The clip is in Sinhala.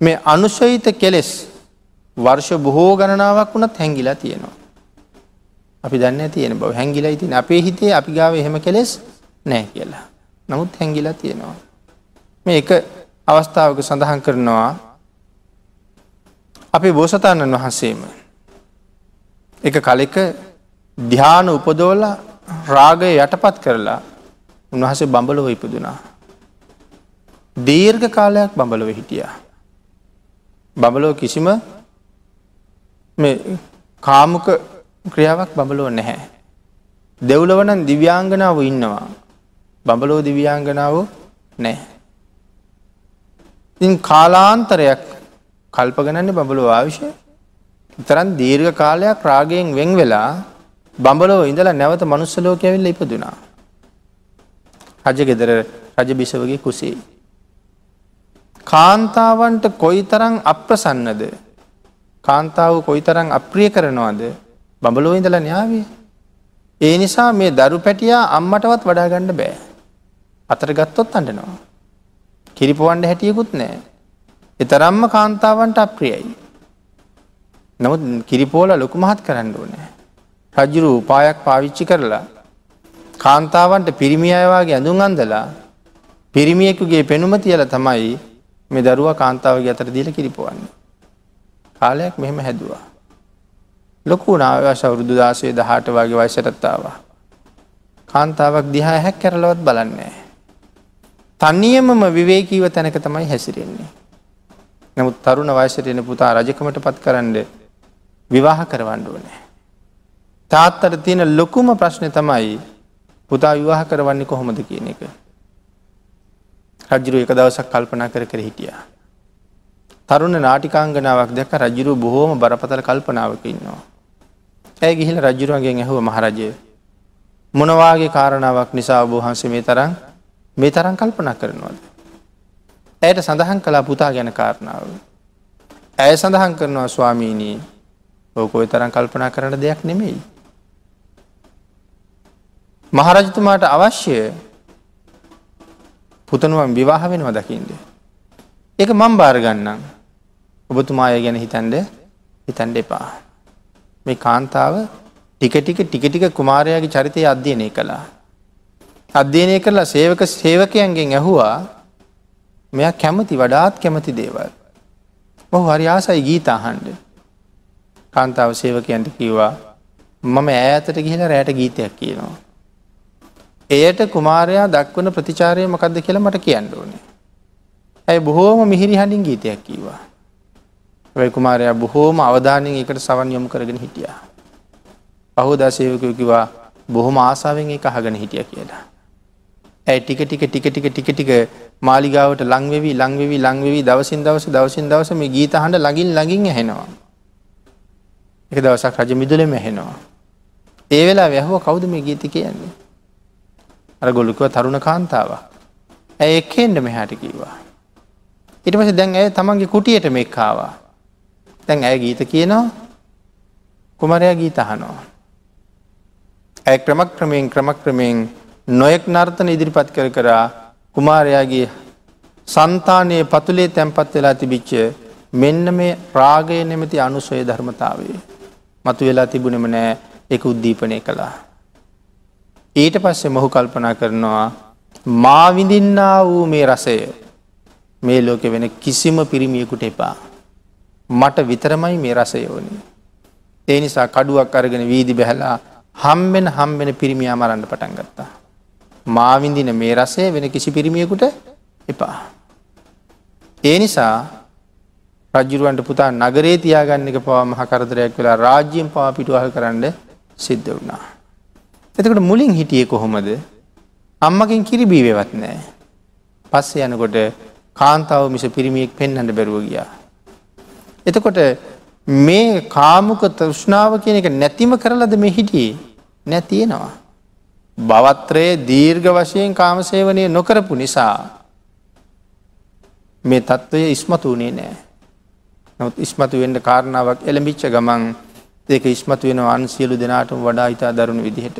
මේ අනුශයිත කෙලෙස් වර්ෂ බොහෝ ගණනාවක් වුණත් හැංගිලා තියෙනවා. අපි දන්න තියෙන බව හැංගිලා ඉතින් අපේ හිතේ අපි ගාව එහෙම කෙලෙස් නෑ කියලා. නමුත් හැංගිලා තියෙනවා. මේ එක අවස්ථාවක සඳහන් කරනවා අපි බෝසතාණන් වහන්සේම එක කලෙක ධ්‍යාන උපදෝල රාගය යටපත් කරලා උන්වහසේ බඹලොව ඉපදුනා. දීර්ඝ කාලයක් බඹලොව හිටියා. බඹලෝ කිසිම කාමුක ක්‍රියාවක් බඹලෝ නැහැ. දෙව්ලවනන් දිව්‍යාංගනාව ඉන්නවා. බඹලෝ දිව්‍යාංගනාව නෑ. ඉන් කාලාන්තරයක් කල්පගනන්නේ බඹලෝ ආවිෂය තරන් දීර්ඝ කාලයක් රාගයෙන් වෙන් වෙලා බඹලෝ ඉඳලා නැවත මනුස්සලෝක ඇවිල්ල ඉපදුනා. රජ ගෙදර රජ බිසවගේ කුසේ. කාන්තාවන්ට කොයි තරං අප්‍රසන්නද කාන්තාව කොයි තරං අප්‍රිය කරනවාද බඹලෝ ඉඳල න්‍යාවේ. ඒ නිසා මේ දරු පැටියා අම්මටවත් වඩාගණ්ඩ බෑ. අතර ගත්තොත් අඩනවා. කිරිපුවන්ඩ හැටියකුත් නෑ. එතරම්ම කාන්තාවන්ට අප්‍රියයි. නමුත් කිරිපෝල ලොකු මහත් කරන්න ඕනෑ. රජ්ජුරු උපායක් පාවිච්චි කරලා කාන්තාවන්ට පිරිමි අයවාගේ ඇඳුම් අන්දලා පිරිමියෙකුගේ පෙනුම තියල තමයි මේ දරුවා කාන්තාවගේ අතර දීල කිරිපුවන්නේ. කාලයක් මෙහෙම හැදවා. ලොකු නාවශ වරුදු දාසේ දහට වගේ වයිසටත්තාවා. කාන්තාවක් දිහා හැක් කරලවත් බලන්නේ. තන්නියමම විවේකීව තැනක තමයි හැසිරෙන්නේ. නමුත් තරුණ වයසටෙන පුතා රජකමට පත් කරන්න විවාහ කරවන්න ඕනෑ. තාත්තට තියෙන ලොකුම ප්‍රශ්නය තමයි පුතා විවාහ කරවන්නේ කොහොමද කියන එක. රජ්ජුරු එක දවසක් කල්පනා කර කර හිටියා. තරුණ නාටිකාංගනාවක් දැක රජුරු බොහෝම බරපතල කල්පනාවක ඉන්නවා. ඇය ගිහිල රජ්ජුරුවන්ගෙන් ඇහුව මහරජය. මොනවාගේ කාරණාවක් නිසා බෝහන්සේ මේ තරම් මේ තරම් කල්පනා කරනවාද. ඇයට සඳහන් කලා පුතා ගැන කාරණාව. ඇය සඳහන් කරනවා ස්වාමීනී ඕකොයි තරම් කල්පනා කරන දෙයක් නෙමෙයි. මහරජතුමාට අවශ්‍ය පුතනුවම් විවාහ වෙනවා දකිින්ද. එක මං බාරගන්නම් ඔබතුමාය ගැන හිතන්ඩ හිතන්ඩ එපා. මේ කාන්තාව ටික ටික ටික ටික කුමාරයාගේ චරිතය අධ්‍යයනය කළා. අධ්‍යයනය කරලා සේවක සේවකයන්ගෙන් ඇහුවා මෙයා කැමති වඩාත් කැමති දේවල්. ඔහු හරි ආසයි ගීතාහන්ඩ. කාන්තාව සේවකයන්ට කිව්වා මම ඈතට ගිහිලා රෑට ගීතයක් කියනවා. එයට කුමාරයා දක්වන ප්‍රතිචාරය මකක්ද කියලා මට කියන්න ඕනේ. ඇයි බොහෝම මිහිරි හඬින් ගීතයක් කීවා. වැයි කුමාරයා බොහෝම අවධානයෙන් එකට සවන් යොමු කරගෙන හිටියා. පහෝදා සේවකයෝ කිවා බොහොම ආසාාවෙන් එක අහගෙන හිටිය කියලා. ඇයි ටික ටික ටික ටික ටික ටික මාලිගාවට ලංවෙවී ලංවෙවී ලංවෙවී දවසින් දවස දවසින් දවස මේ ගීත හඬ ලඟින් ලඟින් ඇහෙනවා. එක දවසක් රජ මිදුලෙම ඇහෙනවා. ඒ වෙලා වැැහුව කවුද මේ ගීති කියන්නේ. අර ගොලුකව තරුණ කාන්තාව. ඇය එක්කෙන්ට මෙහාට කීවා. ඉට පස දැන් ඇය තමන්ගේ කුටියට මෙක්කාවා. තැන් ඇය ගීත කියනවා කුමරයා ගීත අහනවා. ඇය ක්‍රමක් ක්‍රමයෙන් ක්‍රමක් ක්‍රමයෙන් නොයෙක් නර්තන ඉදිරිපත් කර කරා කුමාරයාගේ සන්තානයේ පතුලේ තැන්පත් වෙලා තිබිච්ච මෙන්න මේ රාගය නෙමති අනුසොය ධර්මතාවේ. මතු වෙලා තිබුණෙම නෑ එක උද්දීපනය කළා. ඊට පස්සේ මොහු කල්පනා කරනවා මාවිඳින්නා වූ මේ රසය මේ ලෝකෙ වෙන කිසිම පිරිමියකුට එපා. මට විතරමයි මේ රසයෝනි. ඒ නිසා කඩුවක් අරගෙන වීදි බැහලා හම්බෙන හම්බෙන පිරිමියා මරන්න පටන් ගත්තා. මාවිඳින මේ රසය වෙන කිසි පිරිමියකුට එපා. ඒ නිසා රජ්ජුරුවන්ට පුතා නගරේ තියාගන්න එක පවා මහකරදරයක් වෙලා රාජ්‍යයෙන් පවා පිටුවහ කරන්න සිද්ධ වුණා. එතකට මුලින් හිටිය කොහොමද අම්මකින් කිරිබී වෙවත් නෑ. පස්සේ යනකොට කාන්තාව මිස පිරිමියෙක් පෙන්හට බැරුව ගියා. එතකොට මේ කාමුක තෘෂ්ණාව කියන එක නැතිම කරලද මේ හිටියේ නැතියෙනවා. බවත්‍රයේ දීර්ඝ වශයෙන් කාමසේවනය නොකරපු නිසා මේ තත්ත්වය ඉස්මතු වනේ නෑ. නොත් ඉස්මතු වෙන්ට කාරණාවක් එළඹිච්ච ගමන් ඒක ඉස්මතු වෙන අන් සියලු දෙනාටම වඩා ඉතා දරුණු විදිහට